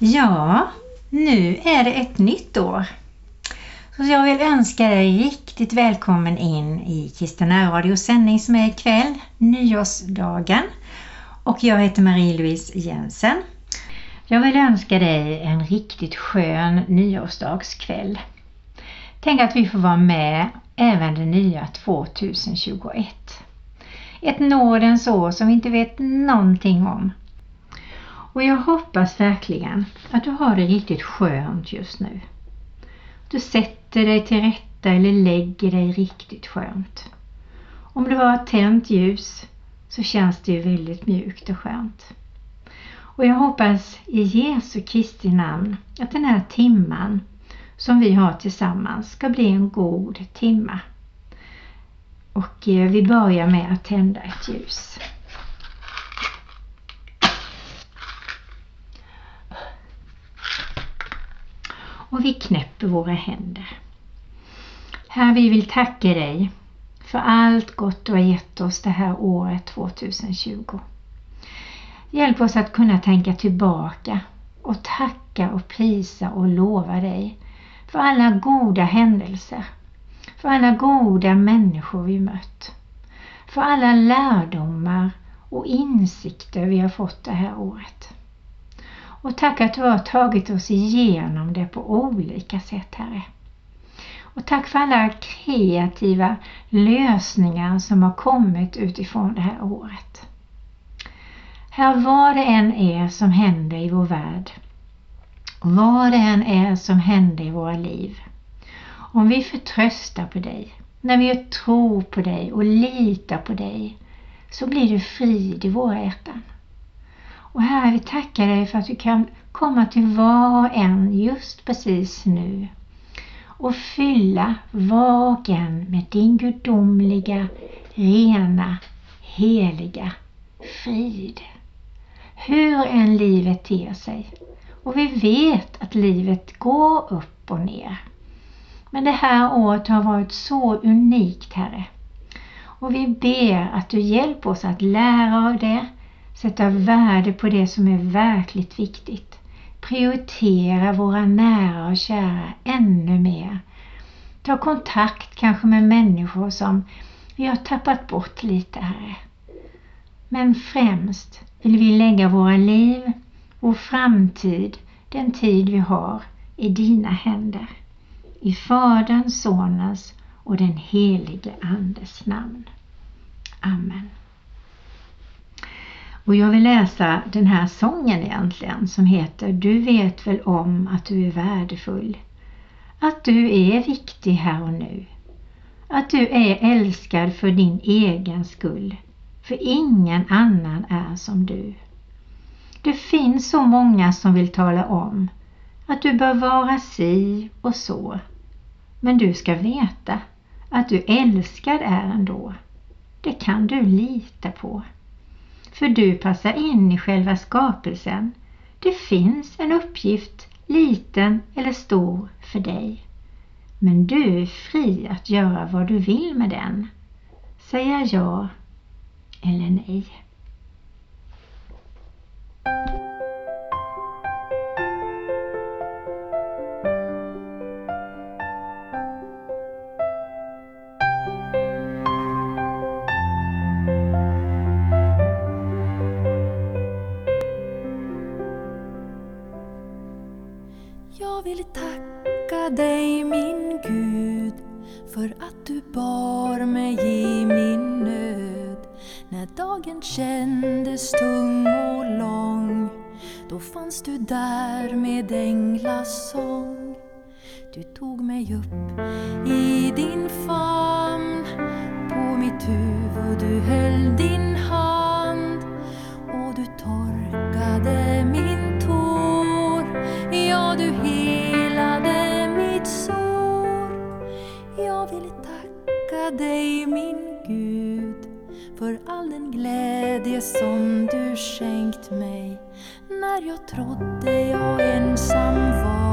Ja, nu är det ett nytt år. Så jag vill önska dig riktigt välkommen in i Kristina Radios sändning som är ikväll, nyårsdagen. Och jag heter Marie-Louise Jensen. Jag vill önska dig en riktigt skön nyårsdagskväll. Tänk att vi får vara med även det nya 2021. Ett nådens år som vi inte vet någonting om. Och jag hoppas verkligen att du har det riktigt skönt just nu. Du sätter dig till rätta eller lägger dig riktigt skönt. Om du har tänt ljus så känns det ju väldigt mjukt och skönt. Och jag hoppas i Jesu Kristi namn att den här timman som vi har tillsammans ska bli en god timma. Och eh, vi börjar med att tända ett ljus. Och vi knäpper våra händer. Herre, vi vill tacka dig för allt gott du har gett oss det här året 2020. Hjälp oss att kunna tänka tillbaka och tacka och prisa och lova dig för alla goda händelser, för alla goda människor vi mött, för alla lärdomar och insikter vi har fått det här året. Och tack att du har tagit oss igenom det på olika sätt, Herre. Och tack för alla kreativa lösningar som har kommit utifrån det här året. Herre, vad det än är som händer i vår värld, vad det än är som händer i våra liv, om vi förtröstar på dig, när vi tror på dig och litar på dig, så blir det frid i våra hjärtan. Och Herre, vi tackar dig för att vi kan komma till var och en just precis nu och fylla var och en med din gudomliga, rena, heliga frid. Hur än livet ter sig. Och vi vet att livet går upp och ner. Men det här året har varit så unikt, Herre. Och vi ber att du hjälper oss att lära av det, sätta värde på det som är verkligt viktigt prioritera våra nära och kära ännu mer. Ta kontakt kanske med människor som vi har tappat bort lite här. Men främst vill vi lägga våra liv, vår framtid, den tid vi har i dina händer. I Faderns, Sonens och den helige Andes namn. Amen. Och jag vill läsa den här sången egentligen som heter Du vet väl om att du är värdefull. Att du är viktig här och nu. Att du är älskad för din egen skull. För ingen annan är som du. Det finns så många som vill tala om att du bör vara si och så. Men du ska veta att du älskad är ändå. Det kan du lita på för du passar in i själva skapelsen. Det finns en uppgift, liten eller stor, för dig. Men du är fri att göra vad du vill med den. Säga ja eller nej. Vill tacka dig min Gud för att du bar mig i min nöd. När dagen kändes tung och lång då fanns du där med änglasång. Du tog mig upp i din famn, på mitt huvud du höll din dig min Gud för all den glädje som du skänkt mig när jag trodde jag ensam var.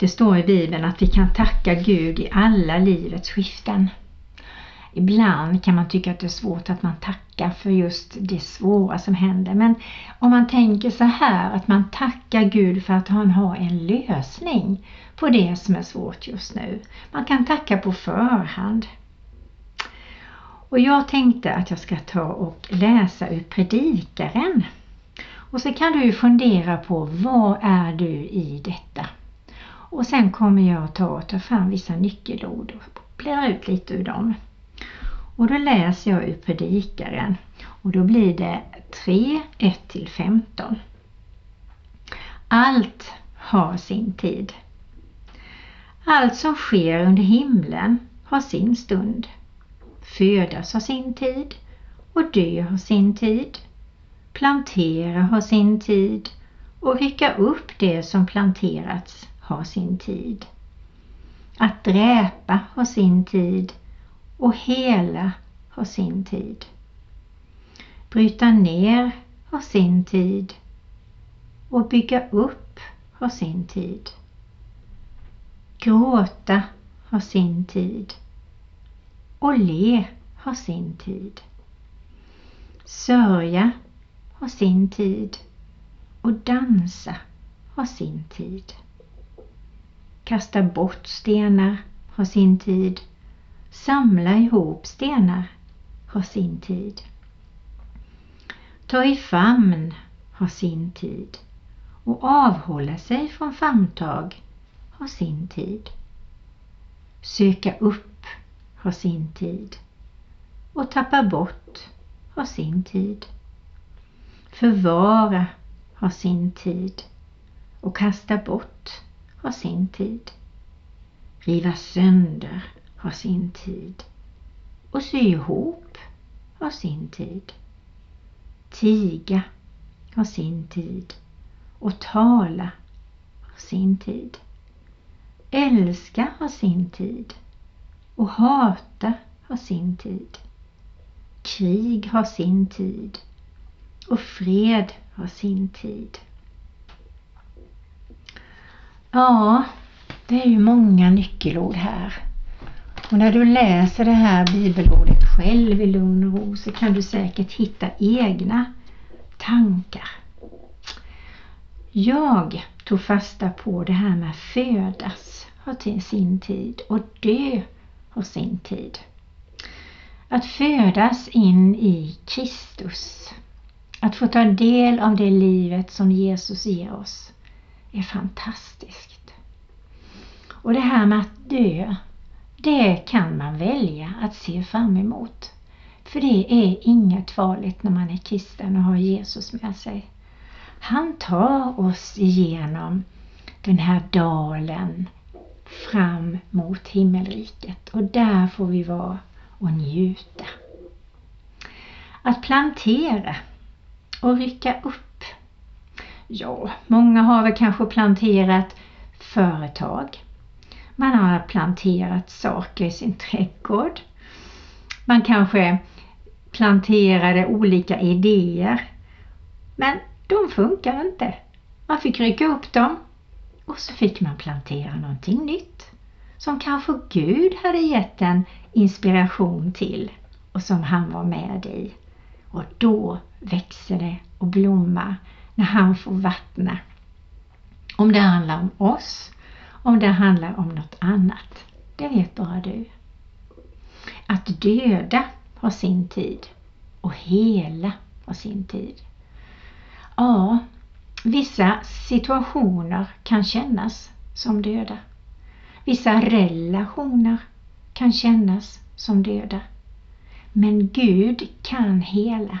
Det står i Bibeln att vi kan tacka Gud i alla livets skiften. Ibland kan man tycka att det är svårt att man tackar för just det svåra som händer. Men om man tänker så här att man tackar Gud för att han har en lösning på det som är svårt just nu. Man kan tacka på förhand. Och jag tänkte att jag ska ta och läsa ur Predikaren. Och så kan du fundera på vad är du i detta? Och sen kommer jag att ta och ta fram vissa nyckelord och bläddra ut lite ur dem. Och då läser jag ur Predikaren och då blir det 3, 1-15. Allt har sin tid. Allt som sker under himlen har sin stund. Födas har sin tid och dö har sin tid. Plantera har sin tid och rycka upp det som planterats har sin tid. Att dräpa har sin tid och hela har sin tid. Bryta ner har sin tid och bygga upp har sin tid. Gråta har sin tid och le har sin tid. Sörja har sin tid och dansa har sin tid. Kasta bort stenar har sin tid. Samla ihop stenar har sin tid. Ta i famn har sin tid och avhålla sig från famntag har sin tid. Söka upp har sin tid och tappa bort har sin tid. Förvara har sin tid och kasta bort har sin tid. Riva sönder har sin tid och sy ihop har sin tid. Tiga har sin tid och tala har sin tid. Älska har sin tid och hata har sin tid. Krig har sin tid och fred har sin tid. Ja, det är ju många nyckelord här. Och när du läser det här bibelordet själv i lugn och ro så kan du säkert hitta egna tankar. Jag tog fasta på det här med födas har till sin tid och dö har sin tid. Att födas in i Kristus, att få ta del av det livet som Jesus ger oss är fantastiskt. Och det här med att dö, det kan man välja att se fram emot. För det är inget farligt när man är kristen och har Jesus med sig. Han tar oss igenom den här dalen fram mot himmelriket och där får vi vara och njuta. Att plantera och rycka upp. Ja, många har väl kanske planterat företag. Man har planterat saker i sin trädgård. Man kanske planterade olika idéer. Men de funkar inte. Man fick rycka upp dem Och så fick man plantera någonting nytt som kanske Gud hade gett en inspiration till och som han var med i. Och då växer det och blommar när han får vattna. Om det handlar om oss, om det handlar om något annat, det vet bara du. Att döda har sin tid och hela har sin tid. Ja, vissa situationer kan kännas som döda. Vissa relationer kan kännas som döda. Men Gud kan hela.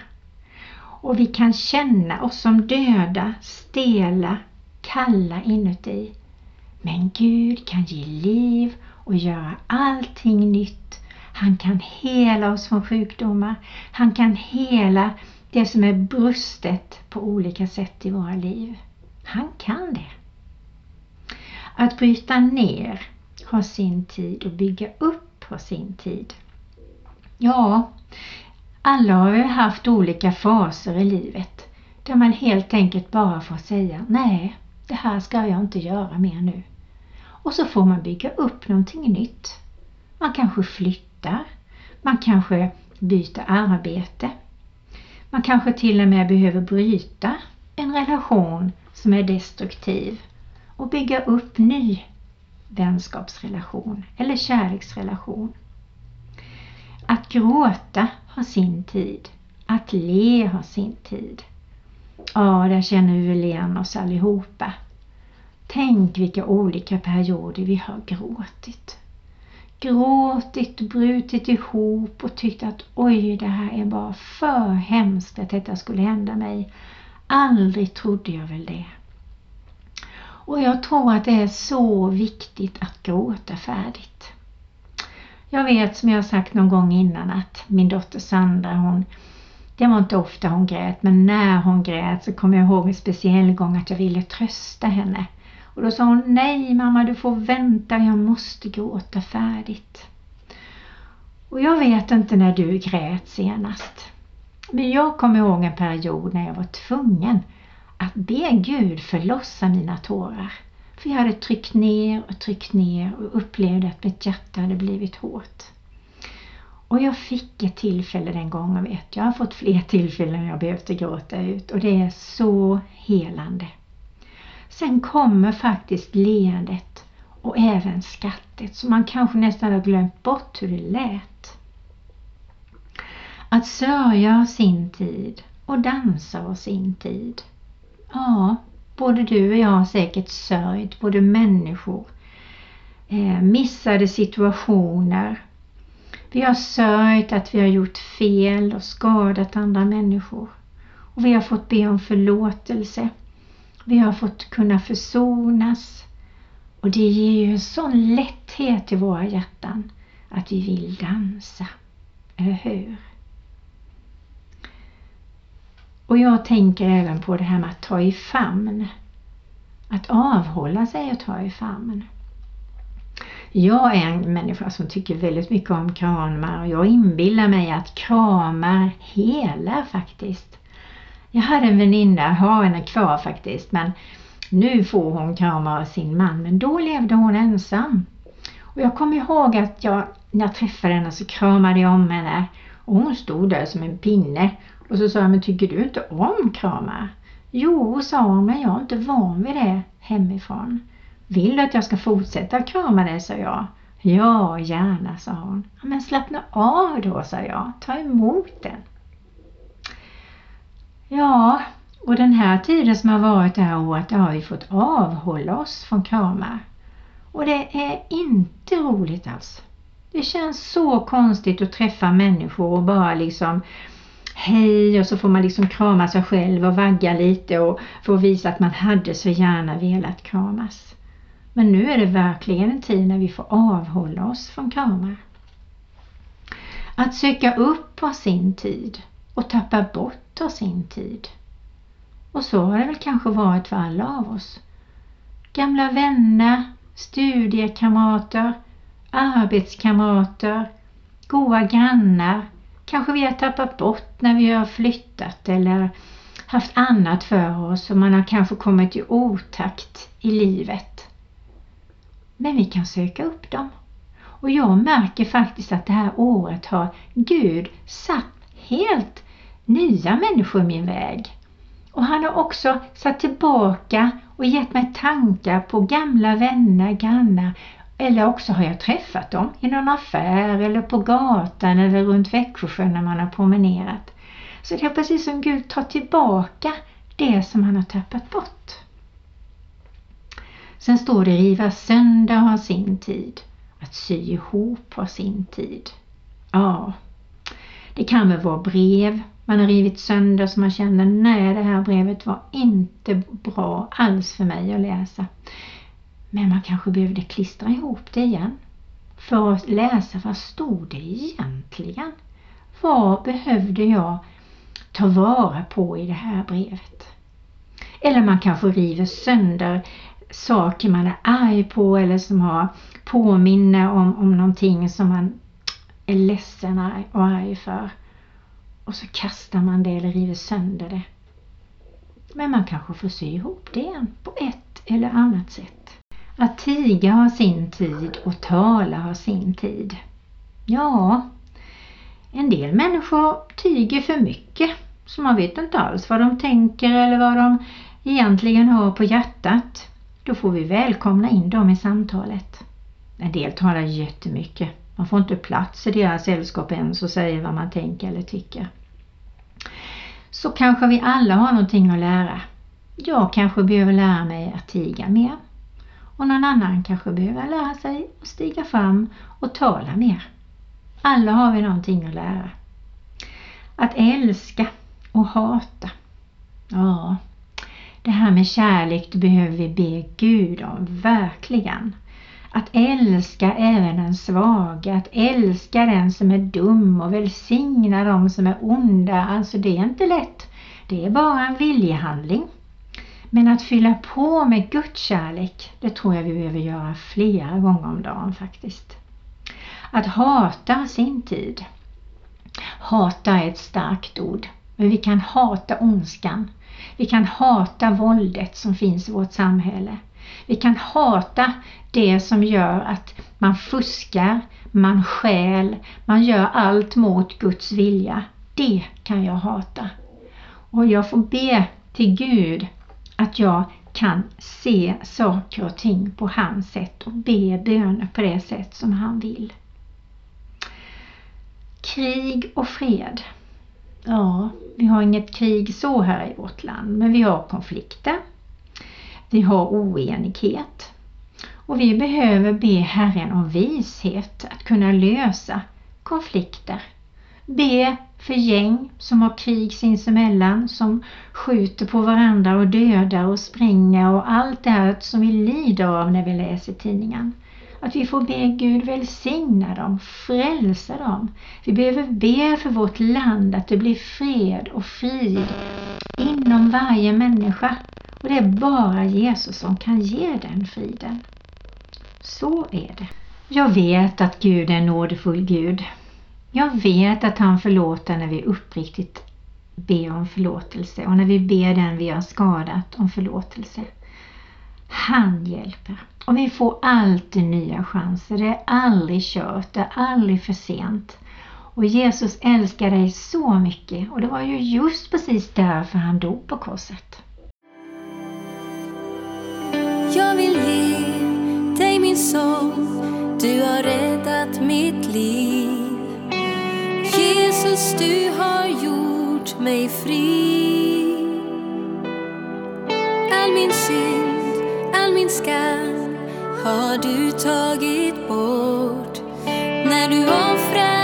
Och vi kan känna oss som döda, stela, kalla inuti. Men Gud kan ge liv och göra allting nytt. Han kan hela oss från sjukdomar. Han kan hela det som är brustet på olika sätt i våra liv. Han kan det. Att bryta ner har sin tid och bygga upp har sin tid. Ja, alla har ju haft olika faser i livet där man helt enkelt bara får säga nej, det här ska jag inte göra mer nu. Och så får man bygga upp någonting nytt. Man kanske flyttar, man kanske byter arbete. Man kanske till och med behöver bryta en relation som är destruktiv och bygga upp ny vänskapsrelation eller kärleksrelation. Att gråta har sin tid. Att le har sin tid. Ja, där känner vi väl igen oss allihopa. Tänk vilka olika perioder vi har gråtit. Gråtit, brutit ihop och tyckt att oj, det här är bara för hemskt att detta skulle hända mig. Aldrig trodde jag väl det. Och jag tror att det är så viktigt att gråta färdigt. Jag vet som jag sagt någon gång innan att min dotter Sandra hon det var inte ofta hon grät men när hon grät så kommer jag ihåg en speciell gång att jag ville trösta henne. Och då sa hon nej mamma du får vänta jag måste gråta färdigt. Och jag vet inte när du grät senast. Men jag kommer ihåg en period när jag var tvungen att be Gud förlossa mina tårar. För jag hade tryckt ner och tryckt ner och upplevde att mitt hjärta hade blivit hårt. Och jag fick ett tillfälle den gången, vet jag har fått fler tillfällen jag behövde gråta ut och det är så helande. Sen kommer faktiskt leendet och även skrattet så man kanske nästan har glömt bort hur det lät. Att sörja har sin tid och dansa har sin tid. Ja, både du och jag har säkert sörjt både människor, eh, missade situationer. Vi har sörjt att vi har gjort fel och skadat andra människor. Och vi har fått be om förlåtelse. Vi har fått kunna försonas. Och det ger ju en sån lätthet i våra hjärtan att vi vill dansa. Eller hur? Och jag tänker även på det här med att ta i famn. Att avhålla sig att ta i famn. Jag är en människa som tycker väldigt mycket om kramar och jag inbillar mig att kramar helar faktiskt. Jag hade en väninna, har henne kvar faktiskt, men nu får hon kramar av sin man, men då levde hon ensam. Och jag kommer ihåg att jag, när jag träffade henne så kramade jag om henne och hon stod där som en pinne och så sa jag, men tycker du inte om kramar? Jo, sa hon, men jag är inte van vid det hemifrån. Vill du att jag ska fortsätta krama dig, sa jag. Ja, gärna, sa hon. Men slappna av då, sa jag. Ta emot den. Ja, och den här tiden som har varit det här året, har vi fått avhålla oss från kramar. Och det är inte roligt alls. Det känns så konstigt att träffa människor och bara liksom hej och så får man liksom krama sig själv och vagga lite och få visa att man hade så gärna velat kramas. Men nu är det verkligen en tid när vi får avhålla oss från kramar. Att söka upp har sin tid och tappa bort har sin tid. Och så har det väl kanske varit för alla av oss. Gamla vänner, studiekamrater, arbetskamrater, goda grannar, kanske vi har tappat bort när vi har flyttat eller haft annat för oss och man har kanske kommit i otakt i livet. Men vi kan söka upp dem. Och jag märker faktiskt att det här året har Gud satt helt nya människor i min väg. Och han har också satt tillbaka och gett mig tankar på gamla vänner, grannar eller också har jag träffat dem i någon affär eller på gatan eller runt Växjösjön när man har promenerat. Så det är precis som Gud tar tillbaka det som han har tappat bort. Sen står det riva sönder har sin tid. Att sy ihop har sin tid. Ja, det kan väl vara brev man har rivit sönder så man känner nej det här brevet var inte bra alls för mig att läsa. Men man kanske behövde klistra ihop det igen för att läsa vad stod det egentligen? Vad behövde jag ta vara på i det här brevet? Eller man kanske river sönder saker man är arg på eller som har påminner om, om någonting som man är ledsen och arg för. Och så kastar man det eller river sönder det. Men man kanske får sy ihop det igen på ett eller annat sätt. Att tiga har sin tid och tala har sin tid. Ja, en del människor tiger för mycket så man vet inte alls vad de tänker eller vad de egentligen har på hjärtat. Då får vi välkomna in dem i samtalet. En del talar jättemycket. Man får inte plats i deras sällskap ens och säger vad man tänker eller tycker. Så kanske vi alla har någonting att lära. Jag kanske behöver lära mig att tiga mer. Och någon annan kanske behöver lära sig att stiga fram och tala mer. Alla har vi någonting att lära. Att älska och hata. Ja, det här med kärlek det behöver vi be Gud om, verkligen. Att älska även den svaga, att älska den som är dum och välsigna de som är onda. Alltså det är inte lätt. Det är bara en viljehandling. Men att fylla på med Guds kärlek, det tror jag vi behöver göra flera gånger om dagen faktiskt. Att hata sin tid. Hata är ett starkt ord, men vi kan hata ondskan. Vi kan hata våldet som finns i vårt samhälle. Vi kan hata det som gör att man fuskar, man stjäl, man gör allt mot Guds vilja. Det kan jag hata. Och jag får be till Gud att jag kan se saker och ting på hans sätt och be böner på det sätt som han vill. Krig och fred. Ja, vi har inget krig så här i vårt land, men vi har konflikter. Vi har oenighet. Och vi behöver be Herren om vishet att kunna lösa konflikter. Be för gäng som har krig sinsemellan, som skjuter på varandra och dödar och springer och allt det här som vi lider av när vi läser tidningen. Att vi får be Gud välsigna dem, frälsa dem. Vi behöver be för vårt land att det blir fred och frid inom varje människa. Och det är bara Jesus som kan ge den friden. Så är det. Jag vet att Gud är en nådefull Gud. Jag vet att han förlåter när vi uppriktigt ber om förlåtelse och när vi ber den vi har skadat om förlåtelse. Han hjälper. Och vi får alltid nya chanser. Det är aldrig kört, det är aldrig för sent. Och Jesus älskar dig så mycket och det var ju just precis därför han dog på korset. Jag vill ge dig min sång, du har räddat mitt liv. Jesus, du har gjort mig fri. All min synd, all min skam har du tagit bort när du offrade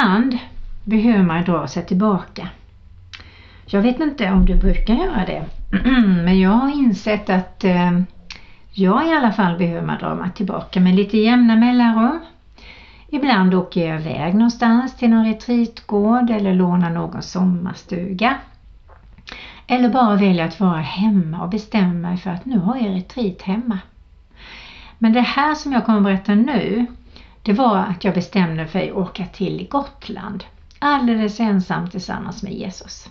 Ibland behöver man dra sig tillbaka. Jag vet inte om du brukar göra det, men jag har insett att eh, jag i alla fall behöver man dra mig tillbaka med lite jämna mellanrum. Ibland åker jag iväg någonstans till någon retreatgård eller lånar någon sommarstuga. Eller bara väljer att vara hemma och bestämma mig för att nu har jag retreat hemma. Men det här som jag kommer att berätta nu, det var att jag bestämde mig för att åka till Gotland. Alldeles ensam tillsammans med Jesus.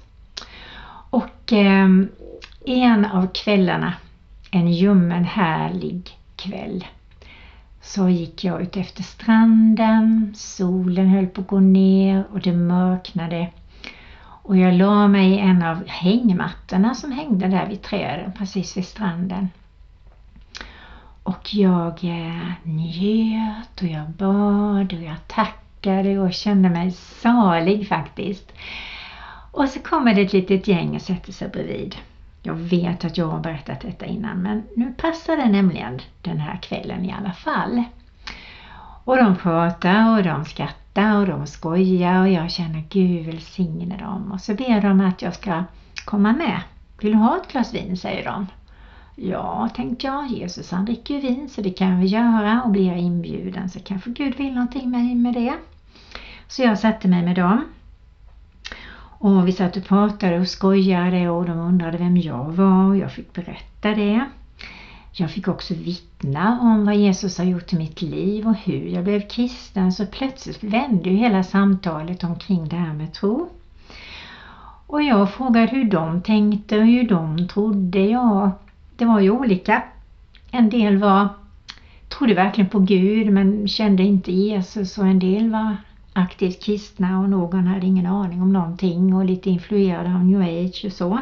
Och eh, en av kvällarna, en ljummen härlig kväll, så gick jag ut efter stranden, solen höll på att gå ner och det mörknade. Och jag la mig i en av hängmattorna som hängde där vid träden precis vid stranden. Och jag eh, njöt och jag bad och jag tackade och kände mig salig faktiskt. Och så kommer det ett litet gäng och sätter sig bredvid. Jag vet att jag har berättat detta innan men nu passar det nämligen den här kvällen i alla fall. Och de pratar och de skrattar och de skojar och jag känner Gud välsigne dem. Och så ber de att jag ska komma med. Vill du ha ett glas vin? säger de. Ja, tänkte jag, Jesus han dricker ju vin så det kan vi göra och blir jag inbjuden så kanske Gud vill någonting med, med det. Så jag satte mig med dem. Och vi satt och pratade och skojade och de undrade vem jag var och jag fick berätta det. Jag fick också vittna om vad Jesus har gjort i mitt liv och hur jag blev kristen så plötsligt vände ju hela samtalet omkring det här med tro. Och jag frågade hur de tänkte och hur de trodde. Jag det var ju olika. En del var, trodde verkligen på Gud men kände inte Jesus och en del var aktivt kristna och någon hade ingen aning om någonting och lite influerad av new age och så.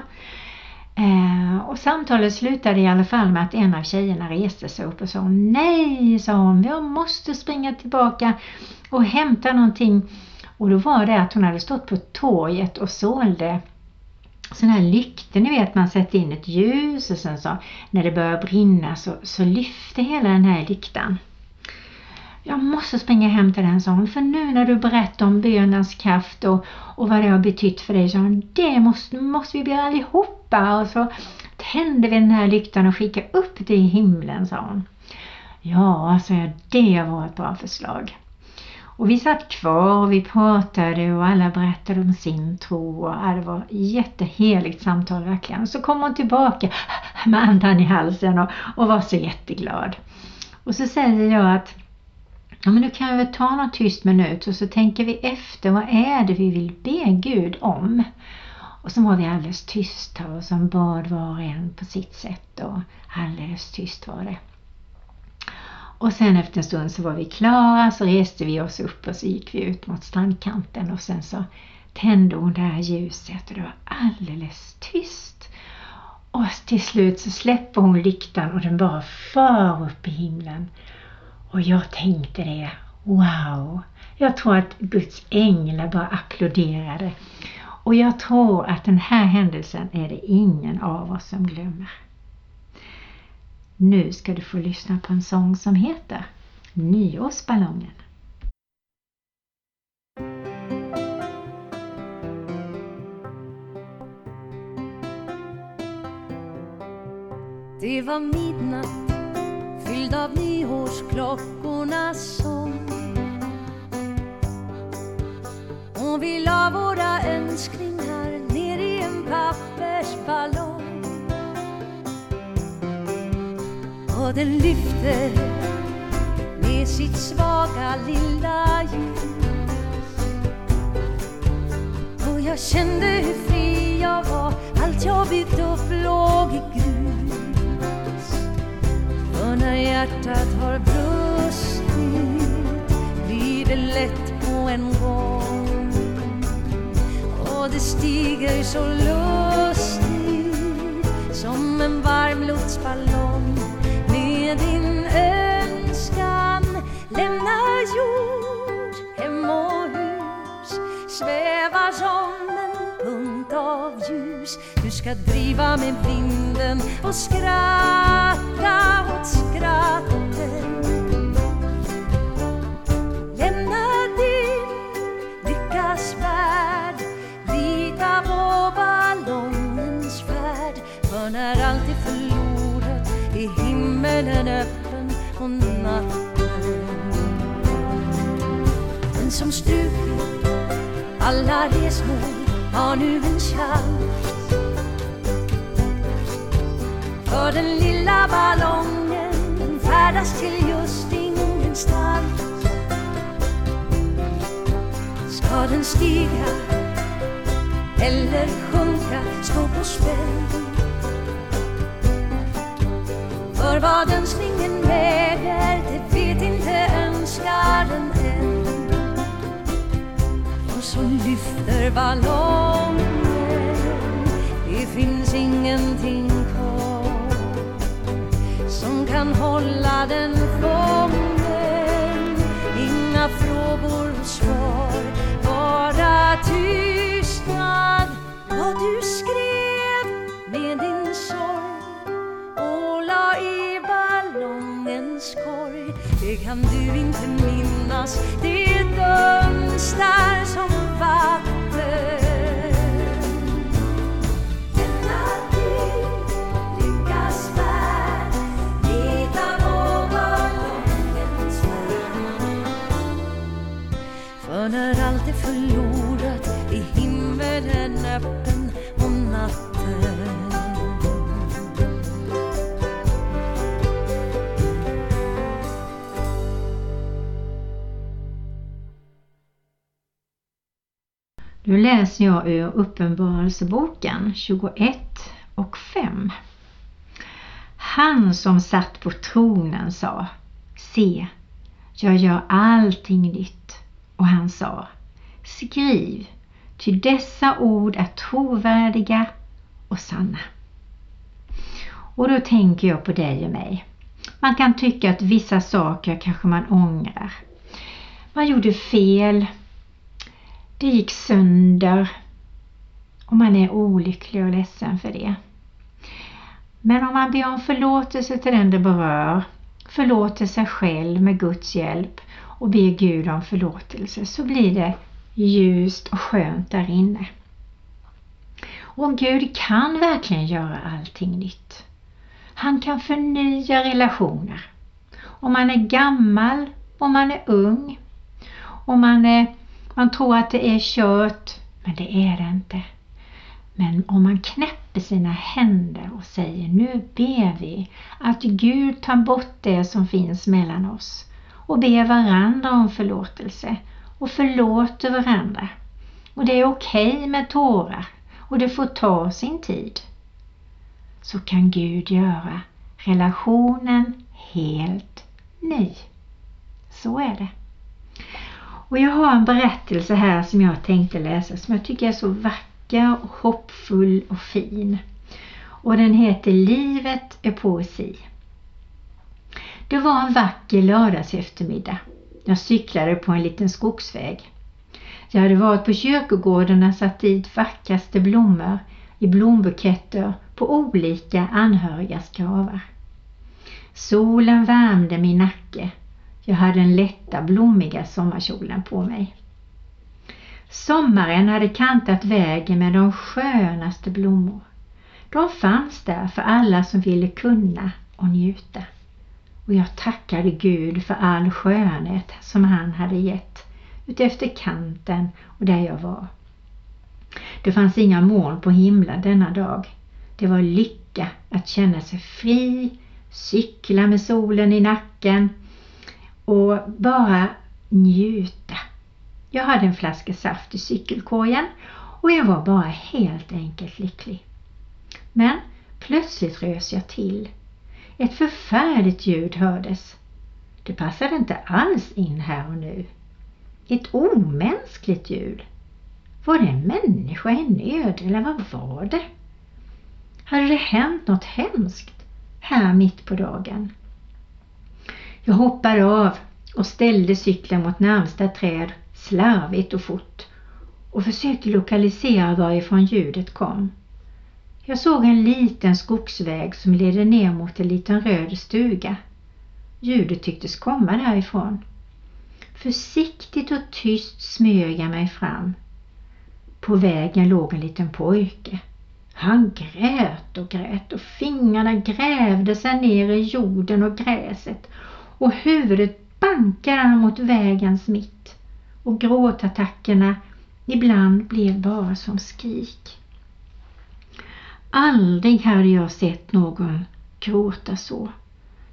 Eh, och samtalet slutade i alla fall med att en av tjejerna reste sig upp och sa Nej, sa hon, jag måste springa tillbaka och hämta någonting. Och då var det att hon hade stått på torget och sålde sådana här lyktor, ni vet man sätter in ett ljus och sen så när det börjar brinna så, så lyfter hela den här lyktan. Jag måste springa hem till den, sa hon, för nu när du berättar om bönens kraft och, och vad det har betytt för dig, sa hon, det måste, måste vi göra allihopa. Och så tände vi den här lyktan och skickade upp det i himlen, sa hon. Ja, sa jag, det var ett bra förslag. Och vi satt kvar och vi pratade och alla berättade om sin tro och det var ett jätteheligt samtal verkligen. Så kom hon tillbaka med andan i halsen och, och var så jätteglad. Och så säger jag att Ja, men nu kan vi väl ta någon tyst minut och så tänker vi efter vad är det vi vill be Gud om. Och så var vi alldeles tysta och som bad var och en på sitt sätt och alldeles tyst var det. Och sen efter en stund så var vi klara så reste vi oss upp och så gick vi ut mot strandkanten och sen så tände hon det här ljuset och det var alldeles tyst. Och till slut så släpper hon lyktan och den bara far upp i himlen. Och jag tänkte det, wow! Jag tror att Guds änglar bara applåderade. Och jag tror att den här händelsen är det ingen av oss som glömmer. Nu ska du få lyssna på en sång som heter Nyårsballongen. Det var midnatt, fylld av nyårsklockornas sång. Och vi la våra önskningar ner i en pappersballong. Och den lyfte med sitt svaga lilla ljus. Och jag kände hur fri jag var, allt jag byggt upp låg i grus. För när hjärtat har brustit blir det lätt på en gång. Och det stiger så lustigt som en varm luftballong med din önskan. Lämna jord, hem och hus. Svävar som en punkt av ljus. Du ska driva med vinden och skratta åt skratten. Lämna din lyckas värld. Lita på ballongens färd. För när allt är förlorat himmelen öppen på natten. Den som strukit alla resmål har nu en chans. För den lilla ballongen den färdas till just ingenstans Ska den stiga eller sjunka stå på spänn. För vad önskningen väger det vet inte önskaren än. Och så lyfter ballongen Det finns ingenting kvar som kan hålla den fången Inga frågor och svar, bara tystnad. Vad du skrev kan du inte minnas, det dunstar som vatten? Lämna Lita på För när allt är förlorat Nu läser jag ur Uppenbarelseboken 21 och 5. Han som satt på tronen sa Se, jag gör allting nytt. Och han sa Skriv, ty dessa ord är trovärdiga och sanna. Och då tänker jag på dig och mig. Man kan tycka att vissa saker kanske man ångrar. Man gjorde fel, det gick sönder och man är olycklig och ledsen för det. Men om man ber om förlåtelse till den det berör, förlåter sig själv med Guds hjälp och ber Gud om förlåtelse så blir det ljust och skönt där inne. Och Gud kan verkligen göra allting nytt. Han kan förnya relationer. Om man är gammal, om man är ung, om man är man tror att det är kört, men det är det inte. Men om man knäpper sina händer och säger nu ber vi att Gud tar bort det som finns mellan oss och ber varandra om förlåtelse och förlåter varandra. Och det är okej okay med tårar och det får ta sin tid. Så kan Gud göra relationen helt ny. Så är det. Och jag har en berättelse här som jag tänkte läsa som jag tycker är så vacker och hoppfull och fin. Och den heter Livet är poesi. Det var en vacker lördags eftermiddag. Jag cyklade på en liten skogsväg. Jag hade varit på kyrkogården och satt dit vackraste blommor i blombuketter på olika anhörigas gravar. Solen värmde min nacke jag hade den lätta blommiga sommarkjolen på mig. Sommaren hade kantat vägen med de skönaste blommor. De fanns där för alla som ville kunna och njuta. och jag tackade Gud för all skönhet som han hade gett utefter kanten och där jag var. Det fanns inga moln på himlen denna dag. Det var lycka att känna sig fri, cykla med solen i nacken och bara njuta. Jag hade en flaska saft i cykelkorgen och jag var bara helt enkelt lycklig. Men plötsligt rös jag till. Ett förfärligt ljud hördes. Det passade inte alls in här och nu. Ett omänskligt ljud. Var det en människa i nöd eller vad var det? Hade det hänt något hemskt här mitt på dagen? Jag hoppade av och ställde cykeln mot närmsta träd slarvigt och fort och försökte lokalisera varifrån ljudet kom. Jag såg en liten skogsväg som ledde ner mot en liten röd stuga. Ljudet tycktes komma därifrån. Försiktigt och tyst smög jag mig fram. På vägen låg en liten pojke. Han grät och grät och fingrarna grävde sig ner i jorden och gräset och huvudet bankade han mot vägens mitt och gråtattackerna ibland blev bara som skrik. Aldrig hade jag sett någon gråta så.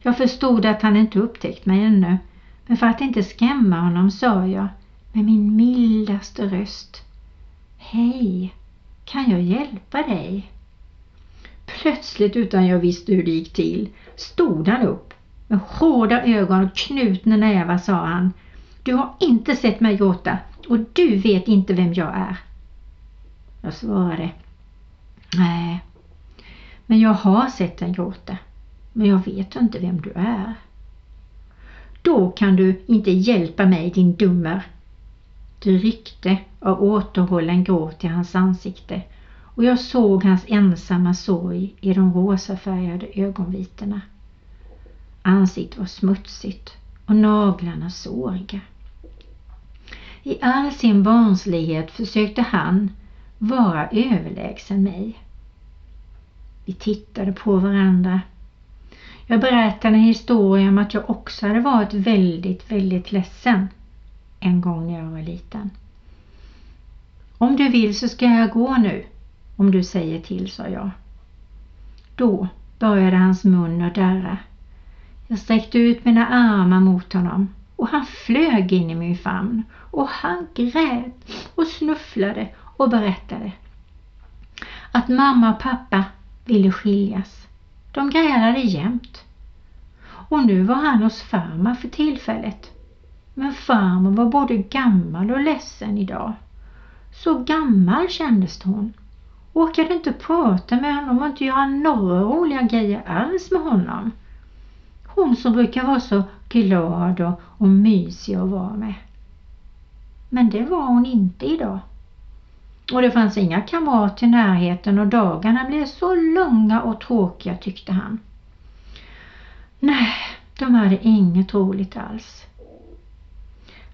Jag förstod att han inte upptäckt mig ännu, men för att inte skrämma honom sa jag med min mildaste röst Hej, kan jag hjälpa dig? Plötsligt utan jag visste hur det gick till stod han upp. Med hårda ögon och knutna nävar sa han Du har inte sett mig gråta och du vet inte vem jag är. Jag svarade Nej, men jag har sett dig gråta men jag vet inte vem du är. Då kan du inte hjälpa mig din dummer. Det ryckte av återhållen gråt i hans ansikte och jag såg hans ensamma sorg i de rosafärgade ögonvitorna. Ansiktet var smutsigt och naglarna såriga. I all sin barnslighet försökte han vara överlägsen mig. Vi tittade på varandra. Jag berättade en historia om att jag också hade varit väldigt, väldigt ledsen en gång när jag var liten. Om du vill så ska jag gå nu, om du säger till, sa jag. Då började hans mun att darra. Jag sträckte ut mina armar mot honom och han flög in i min famn och han grät och snufflade och berättade att mamma och pappa ville skiljas. De grälade jämt. Och nu var han hos farmor för tillfället. Men farmor var både gammal och ledsen idag. Så gammal kändes hon. Orkade inte prata med honom och inte göra några roliga grejer alls med honom. Hon som brukar vara så glad och, och mysig att vara med. Men det var hon inte idag. Och det fanns inga kamrater i närheten och dagarna blev så långa och tråkiga tyckte han. Nej, de hade inget roligt alls.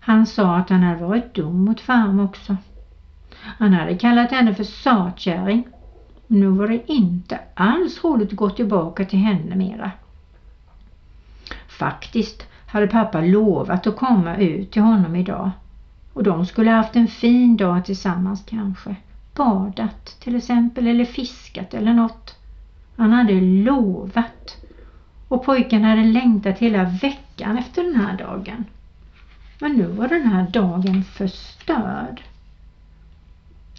Han sa att han hade varit dum mot farmor också. Han hade kallat henne för satkärring. Nu var det inte alls roligt att gå tillbaka till henne mera. Faktiskt hade pappa lovat att komma ut till honom idag och de skulle haft en fin dag tillsammans kanske. Badat till exempel eller fiskat eller något. Han hade lovat och pojken hade längtat hela veckan efter den här dagen. Men nu var den här dagen förstörd.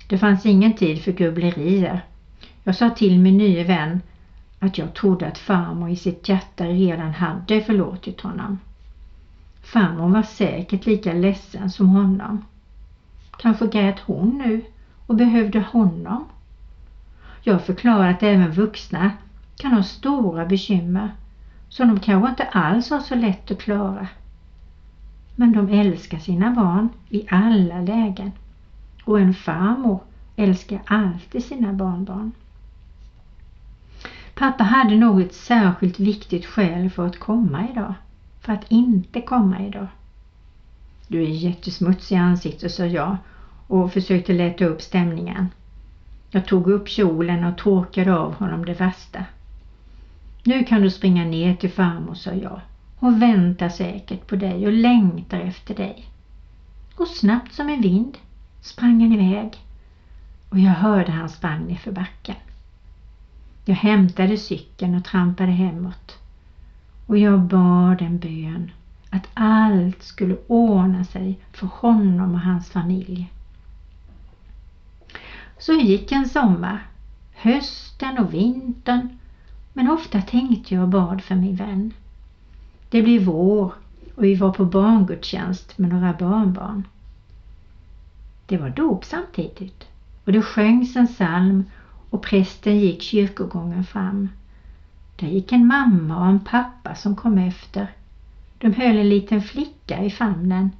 Det fanns ingen tid för gubblerier. Jag sa till min nye vän att jag trodde att farmor i sitt hjärta redan hade förlåtit honom. Farmor var säkert lika ledsen som honom. Kanske grät hon nu och behövde honom. Jag förklarar att även vuxna kan ha stora bekymmer som de kanske inte alls har så lätt att klara. Men de älskar sina barn i alla lägen och en farmor älskar alltid sina barnbarn. Pappa hade nog ett särskilt viktigt skäl för att komma idag för att inte komma idag. Du är jättesmutsig i ansiktet, sa jag och försökte lätta upp stämningen. Jag tog upp kjolen och torkade av honom det värsta. Nu kan du springa ner till farmor, sa jag. Hon väntar säkert på dig och längtar efter dig. Och snabbt som en vind sprang han iväg och jag hörde han sprang nerför backen. Jag hämtade cykeln och trampade hemåt och jag bad en bön att allt skulle ordna sig för honom och hans familj. Så gick en sommar, hösten och vintern men ofta tänkte jag och bad för min vän. Det blev vår och vi var på barngudstjänst med några barnbarn. Det var dop samtidigt och det sjöngs en psalm och prästen gick kyrkogången fram. Där gick en mamma och en pappa som kom efter. De höll en liten flicka i famnen.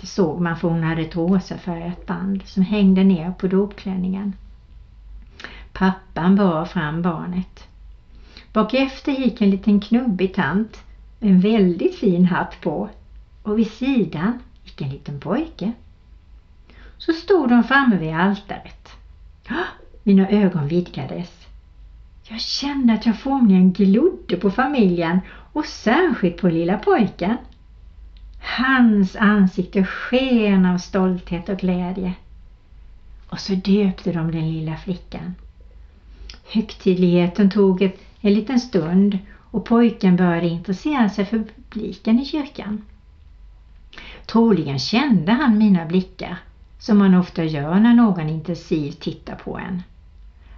Det såg man för hon hade ett rosafärgat band som hängde ner på dopklänningen. Pappan bar fram barnet. Bakefter gick en liten knubbig tant med en väldigt fin hatt på och vid sidan gick en liten pojke. Så stod de framme vid altaret. Mina ögon vidgades. Jag kände att jag formligen glodde på familjen och särskilt på lilla pojken. Hans ansikte sken av stolthet och glädje. Och så döpte de den lilla flickan. Högtidligheten tog ett, en liten stund och pojken började intressera sig för publiken i kyrkan. Troligen kände han mina blickar som man ofta gör när någon intensivt tittar på en.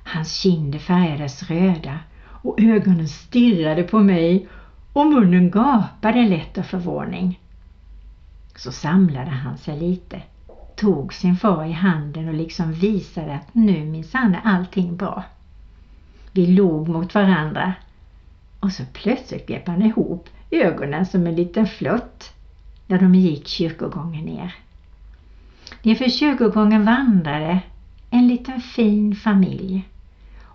Hans kinder färgades röda och ögonen stirrade på mig och munnen gapade lätt av förvåning. Så samlade han sig lite, tog sin far i handen och liksom visade att nu minsann är allting bra. Vi log mot varandra och så plötsligt grep han ihop ögonen som en liten flört när de gick kyrkogången ner. Nerför kyrkogången vandrade en liten fin familj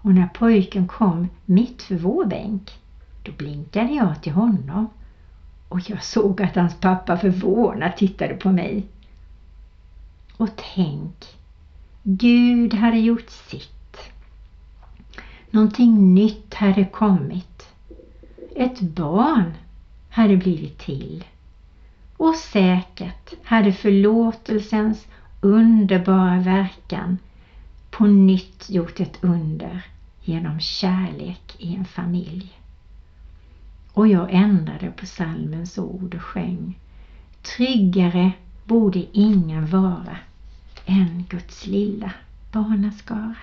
och när pojken kom mitt för vår bänk då blinkade jag till honom och jag såg att hans pappa förvånat tittade på mig. Och tänk, Gud hade gjort sitt. Någonting nytt hade kommit. Ett barn hade blivit till. Och säkert hade förlåtelsens underbara verkan på nytt gjort ett under genom kärlek i en familj. Och jag ändrade på salmens ord och sjöng Tryggare borde ingen vara än Guds lilla barnaskara.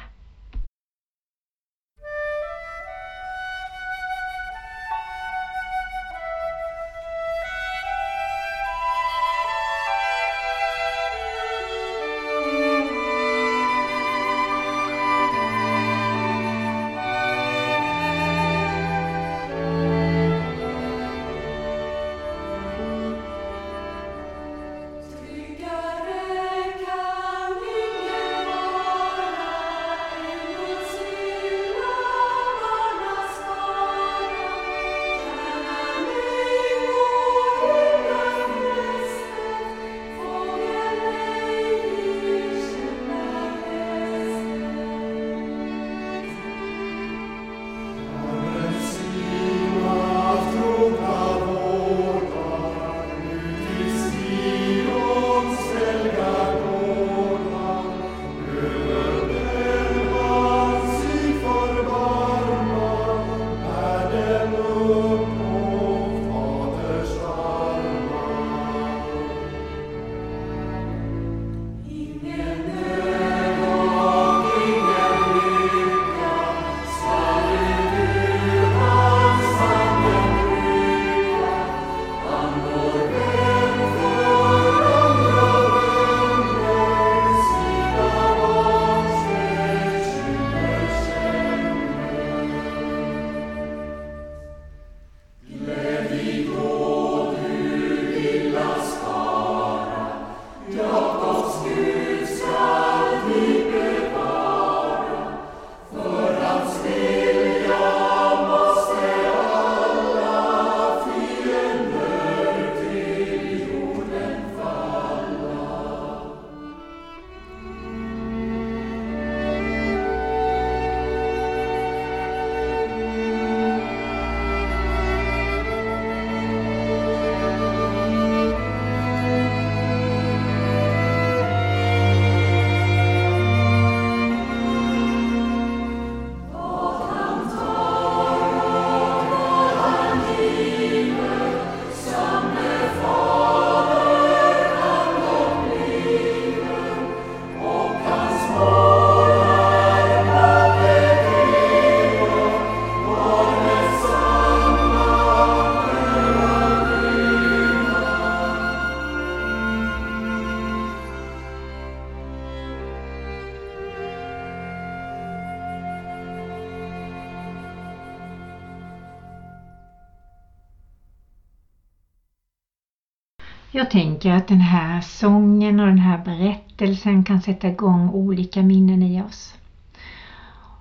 Jag tänker att den här sången och den här berättelsen kan sätta igång olika minnen i oss.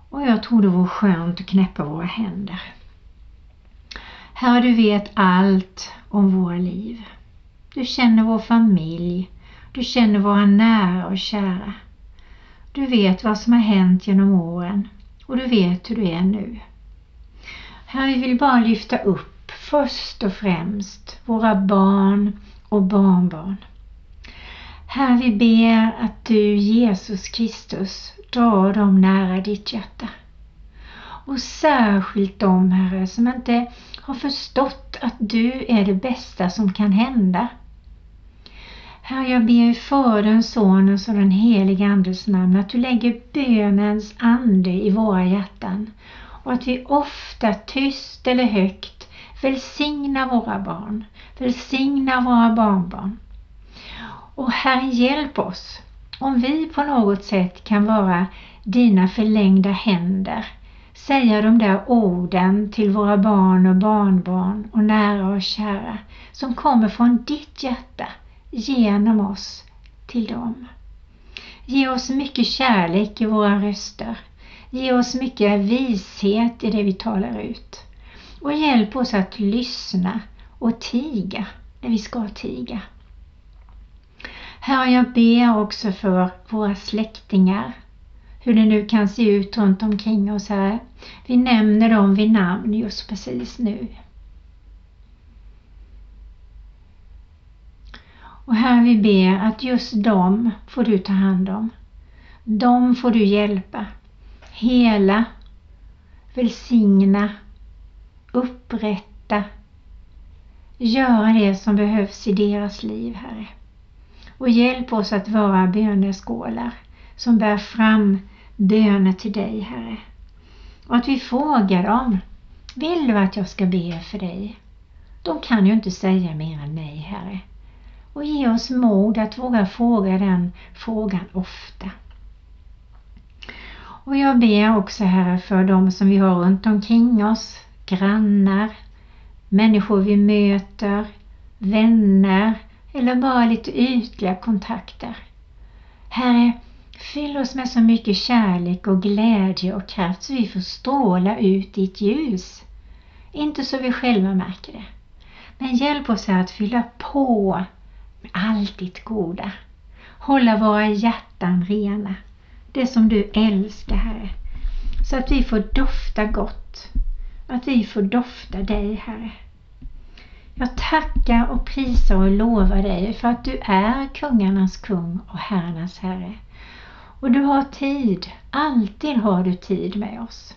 Och jag tror det vore skönt att knäppa våra händer. Herre, du vet allt om våra liv. Du känner vår familj. Du känner våra nära och kära. Du vet vad som har hänt genom åren och du vet hur du är nu. Herre, vi vill bara lyfta upp först och främst våra barn och barnbarn. Herre, vi ber att du, Jesus Kristus, drar dem nära ditt hjärta. Och särskilt de, Herre, som inte har förstått att du är det bästa som kan hända. Herre, jag ber i Faderns, Sonens och den helige Andes namn att du lägger bönens ande i våra hjärtan och att vi ofta tyst eller högt Välsigna våra barn, Välsigna våra barnbarn. Och Herre, hjälp oss om vi på något sätt kan vara dina förlängda händer, säga de där orden till våra barn och barnbarn och nära och kära som kommer från ditt hjärta genom oss till dem. Ge oss mycket kärlek i våra röster. Ge oss mycket vishet i det vi talar ut. Och hjälp oss att lyssna och tiga när vi ska tiga. Herre, jag ber också för våra släktingar, hur det nu kan se ut runt omkring oss här. Vi nämner dem vid namn just precis nu. Och här vi ber att just dem får du ta hand om. Dem får du hjälpa, hela, välsigna, upprätta, göra det som behövs i deras liv, Herre. Och hjälp oss att vara böneskålar som bär fram böner till dig, Herre. Och att vi frågar dem, vill du att jag ska be för dig? De kan ju inte säga mer än nej, Herre och ge oss mod att våga fråga den frågan ofta. Och jag ber också Herre för dem som vi har runt omkring oss, grannar, människor vi möter, vänner eller bara lite ytliga kontakter. Herre, fyll oss med så mycket kärlek och glädje och kraft så vi får stråla ut ditt ljus. Inte så vi själva märker det. Men hjälp oss att fylla på med allt ditt goda. Hålla våra hjärtan rena, det som du älskar Herre. Så att vi får dofta gott, att vi får dofta dig Herre. Jag tackar och prisar och lovar dig för att du är kungarnas kung och herrarnas herre. Och du har tid, alltid har du tid med oss.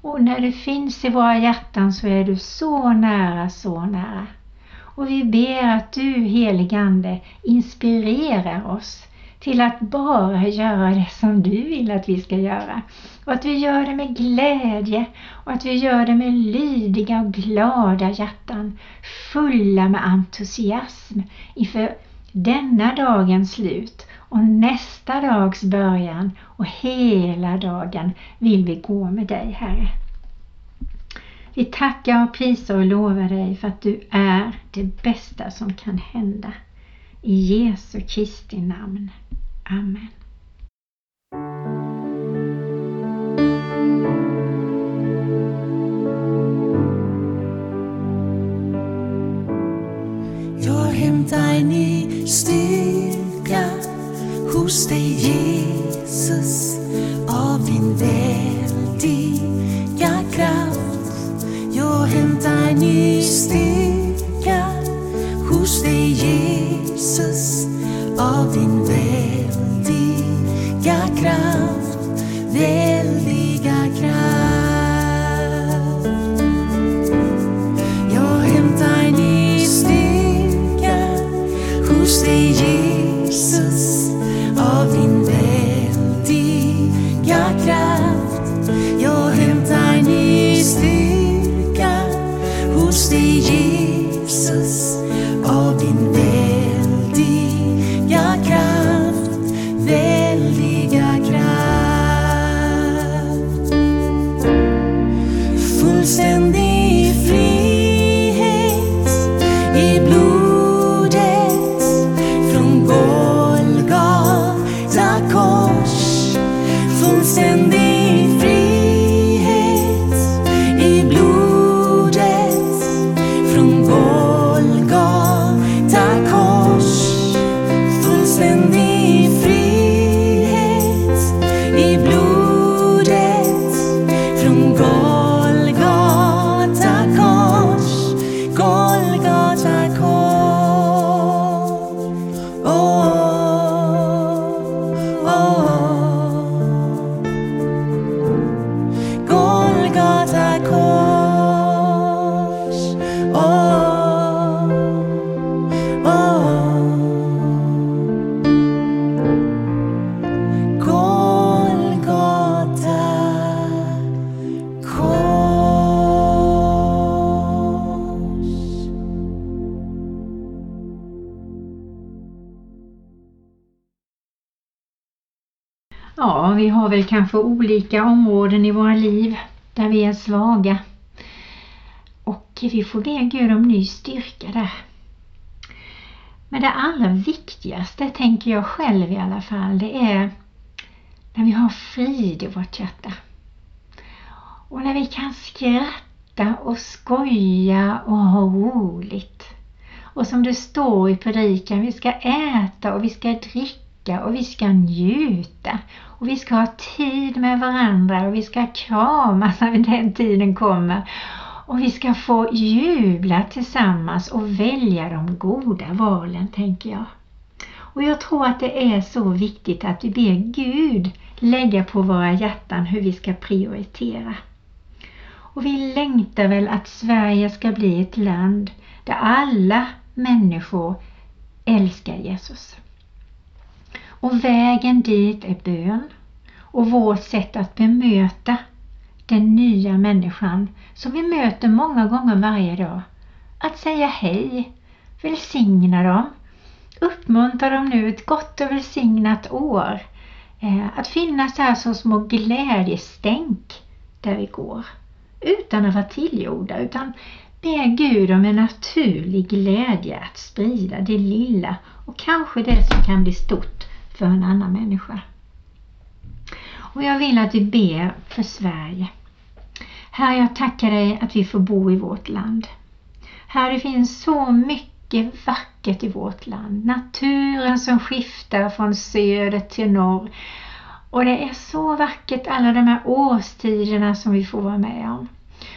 Och när du finns i våra hjärtan så är du så nära, så nära. Och vi ber att du heligande inspirerar oss till att bara göra det som du vill att vi ska göra. Och att vi gör det med glädje och att vi gör det med lydiga och glada hjärtan, fulla med entusiasm inför denna dagens slut och nästa dags början och hela dagen vill vi gå med dig Herre. Vi tackar och prisar och lovar dig för att du är det bästa som kan hända. I Jesu Kristi namn. Amen. Väl kanske olika områden i våra liv där vi är svaga. Och vi får be Gud om ny styrka där. Men det allra viktigaste, tänker jag själv i alla fall, det är när vi har frid i vårt hjärta. Och när vi kan skratta och skoja och ha roligt. Och som det står i predikan, vi ska äta och vi ska dricka och vi ska njuta. Och vi ska ha tid med varandra och vi ska kramas när den tiden kommer. Och vi ska få jubla tillsammans och välja de goda valen, tänker jag. Och jag tror att det är så viktigt att vi ber Gud lägga på våra hjärtan hur vi ska prioritera. Och vi längtar väl att Sverige ska bli ett land där alla människor älskar Jesus. Och vägen dit är bön och vårt sätt att bemöta den nya människan som vi möter många gånger varje dag. Att säga hej, välsigna dem, uppmuntra dem nu ett gott och välsignat år. Eh, att finnas här som små glädjestänk där vi går. Utan att vara tillgjorda, utan be Gud om en naturlig glädje att sprida det lilla och kanske det som kan bli stort för en annan människa. Och jag vill att vi ber för Sverige. Herre, jag tackar dig att vi får bo i vårt land. Herre, det finns så mycket vackert i vårt land. Naturen som skiftar från söder till norr. Och det är så vackert alla de här årstiderna som vi får vara med om.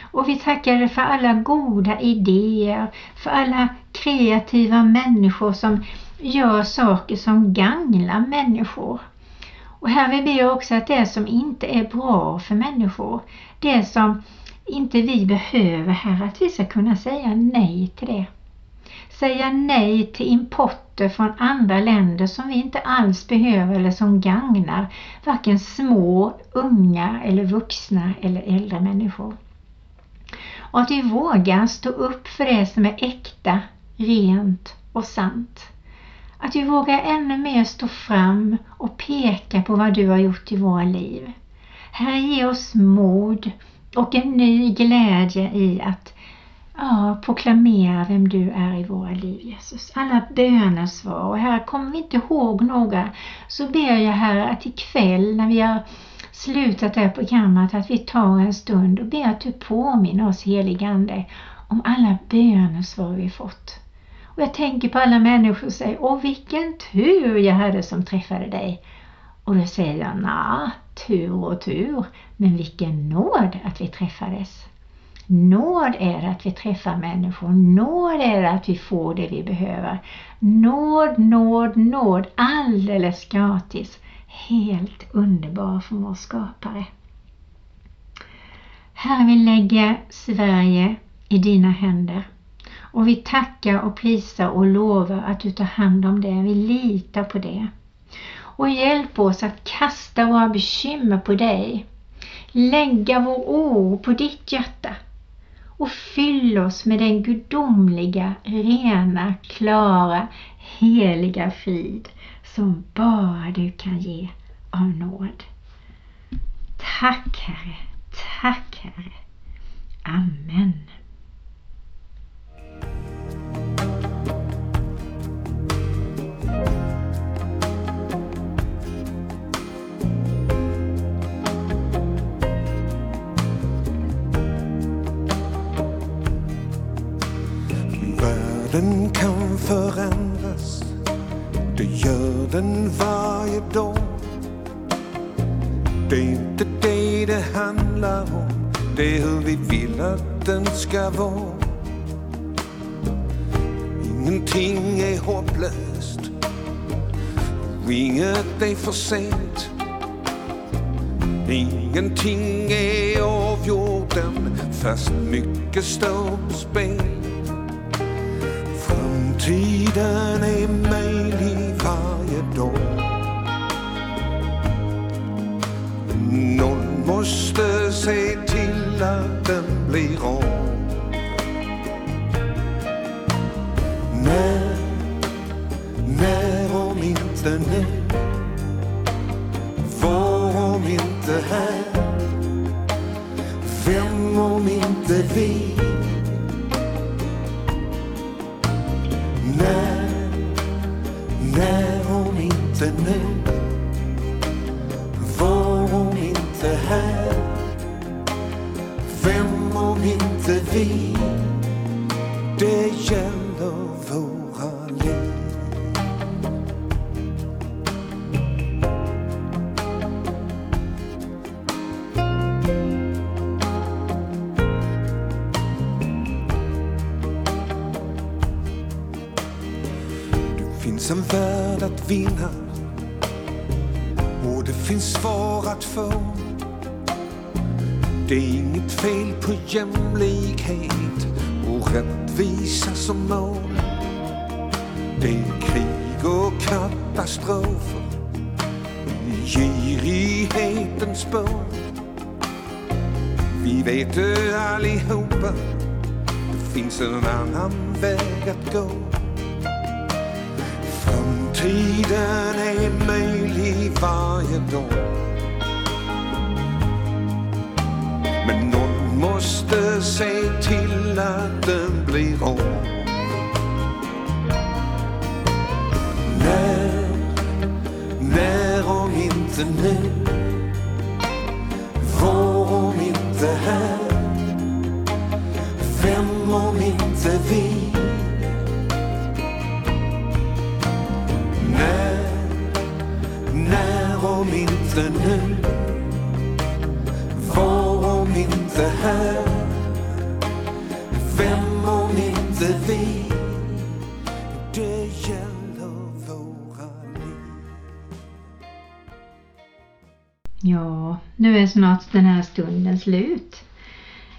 Och vi tackar dig för alla goda idéer, för alla kreativa människor som gör saker som gagnar människor. Och här vill vi också att det som inte är bra för människor, det som inte vi behöver här, att vi ska kunna säga nej till det. Säga nej till importer från andra länder som vi inte alls behöver eller som gagnar varken små, unga eller vuxna eller äldre människor. Och att vi vågar stå upp för det som är äkta, rent och sant. Att vi vågar ännu mer stå fram och peka på vad du har gjort i våra liv. Herre, ge oss mod och en ny glädje i att ja, proklamera vem du är i våra liv, Jesus. Alla bönesvar. Och här kommer vi inte ihåg några så ber jag Herre att ikväll när vi har slutat det här programmet att vi tar en stund och ber att du påminner oss heligande om alla bönesvar vi fått. Och jag tänker på alla människor och säger, åh vilken tur jag hade som träffade dig. Och då säger jag, na, tur och tur, men vilken nåd att vi träffades. Nåd är det att vi träffar människor, nåd är det att vi får det vi behöver. Nåd, nåd, nåd, alldeles gratis. Helt underbar från vår skapare. Herre, vi lägger Sverige i dina händer. Och vi tackar och prisar och lovar att du tar hand om det. Vi litar på det. Och hjälp oss att kasta våra bekymmer på dig. Lägga vår oro på ditt hjärta. Och fyll oss med den gudomliga, rena, klara, heliga frid som bara du kan ge av nåd. Tack Herre, tack Herre. Amen. Världen kan förändras, det gör den varje dag. Det är inte det det handlar om, det är hur vi vill att den ska vara. Ingenting är hopplöst och inget är för sent. Ingenting är avgjort än fast mycket står på spel. Tiden är möjlig varje dag. Någon måste se till att den blir av. När, när om inte nu? Var om inte här? Vem om inte vi? För nu? Var hon inte här? Vem om inte vi? Jämlikhet och rättvisa som mål. Det är krig och katastrofer i girighetens spår. Vi vet det allihopa, det finns en annan väg att gå. Framtiden är möjlig varje dag. Måste se till att den blir om. När, när om inte nu? Var om inte här? Vem om inte vi? Snart den här stunden slut.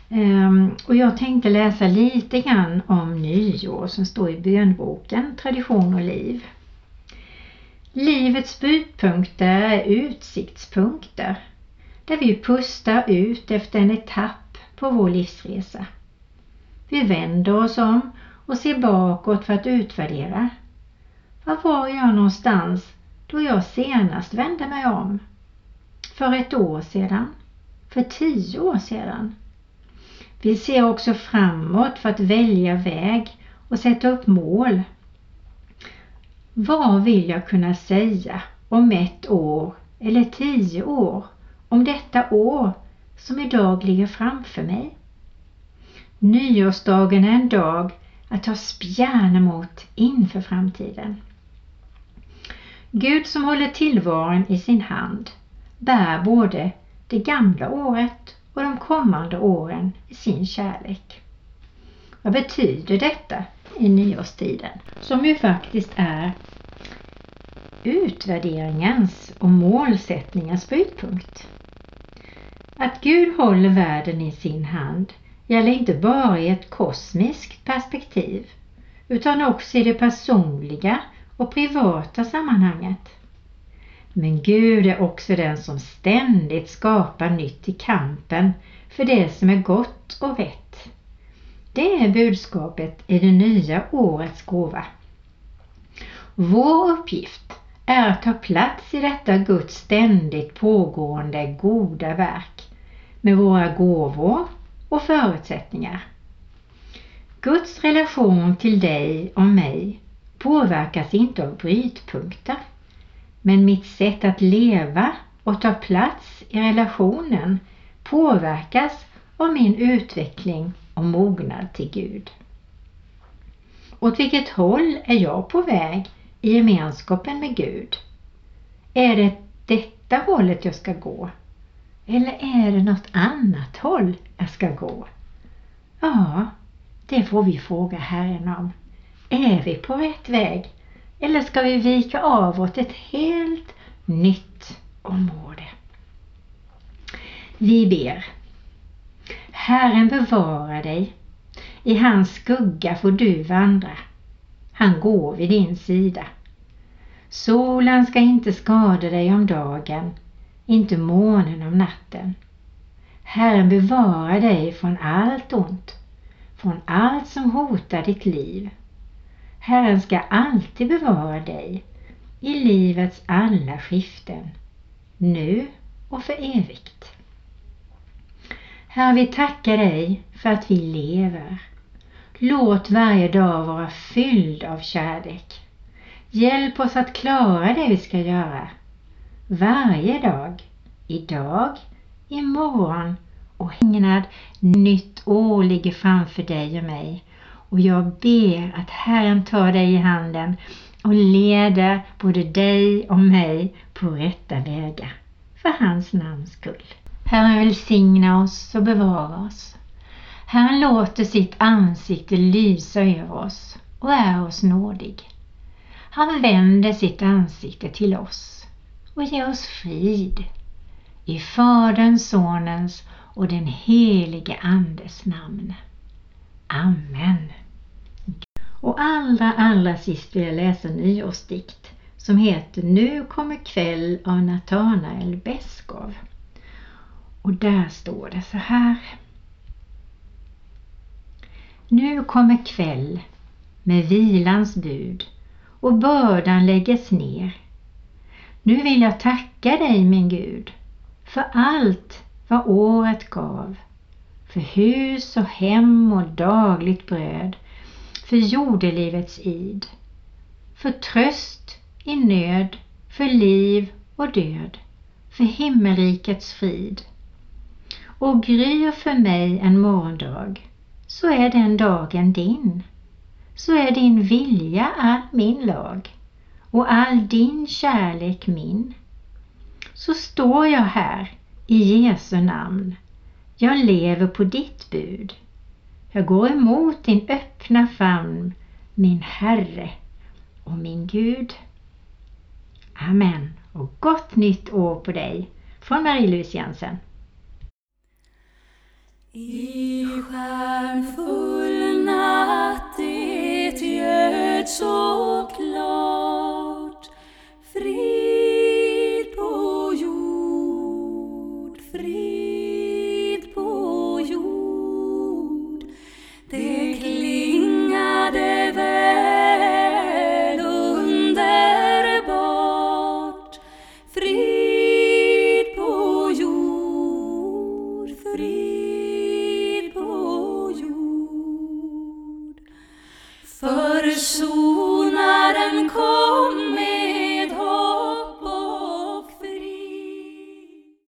Ehm, och jag tänkte läsa lite grann om nyår som står i bönboken Tradition och liv. Livets brytpunkter är utsiktspunkter där vi pustar ut efter en etapp på vår livsresa. Vi vänder oss om och ser bakåt för att utvärdera. Var var jag någonstans då jag senast vände mig om? För ett år sedan? För tio år sedan? Vi ser också framåt för att välja väg och sätta upp mål. Vad vill jag kunna säga om ett år eller tio år om detta år som idag ligger framför mig? Nyårsdagen är en dag att ta spjärn emot inför framtiden. Gud som håller tillvaron i sin hand bär både det gamla året och de kommande åren i sin kärlek. Vad betyder detta i nyårstiden? Som ju faktiskt är utvärderingens och målsättningens brytpunkt. Att Gud håller världen i sin hand gäller inte bara i ett kosmiskt perspektiv utan också i det personliga och privata sammanhanget. Men Gud är också den som ständigt skapar nytt i kampen för det som är gott och rätt. Det är budskapet i det nya årets gåva. Vår uppgift är att ta plats i detta Guds ständigt pågående goda verk med våra gåvor och förutsättningar. Guds relation till dig och mig påverkas inte av brytpunkter men mitt sätt att leva och ta plats i relationen påverkas av min utveckling och mognad till Gud. Åt vilket håll är jag på väg i gemenskapen med Gud? Är det detta hållet jag ska gå? Eller är det något annat håll jag ska gå? Ja, det får vi fråga Herren om. Är vi på rätt väg? Eller ska vi vika av åt ett helt nytt område? Vi ber. Herren bevara dig. I hans skugga får du vandra. Han går vid din sida. Solen ska inte skada dig om dagen, inte månen om natten. Herren bevarar dig från allt ont, från allt som hotar ditt liv. Herren ska alltid bevara dig i livets alla skiften, nu och för evigt. Herre, vi tackar dig för att vi lever. Låt varje dag vara fylld av kärlek. Hjälp oss att klara det vi ska göra. Varje dag, idag, imorgon och hägnad nytt år ligger framför dig och mig. Och jag ber att Herren tar dig i handen och leder både dig och mig på rätta vägar. För hans namns skull. Herren välsigna oss och bevara oss. Herren låter sitt ansikte lysa över oss och är oss nådig. Han vänder sitt ansikte till oss och ger oss frid. I Faderns, Sonens och den helige Andes namn. Amen. Och allra, allra sist vill jag läsa en nyårsdikt som heter Nu kommer kväll av Natanael Beskow. Och där står det så här. Nu kommer kväll med vilans bud och bördan lägges ner. Nu vill jag tacka dig min Gud för allt vad året gav. För hus och hem och dagligt bröd. För jordelivets id. För tröst i nöd. För liv och död. För himmelrikets frid. Och gryr för mig en morgondag så är den dagen din. Så är din vilja all min lag och all din kärlek min. Så står jag här i Jesu namn. Jag lever på ditt bud. Jag går emot din öppna famn, min Herre och min Gud. Amen och gott nytt år på dig från Marie-Louise Jensen. I stjärnfull natt det göd så klart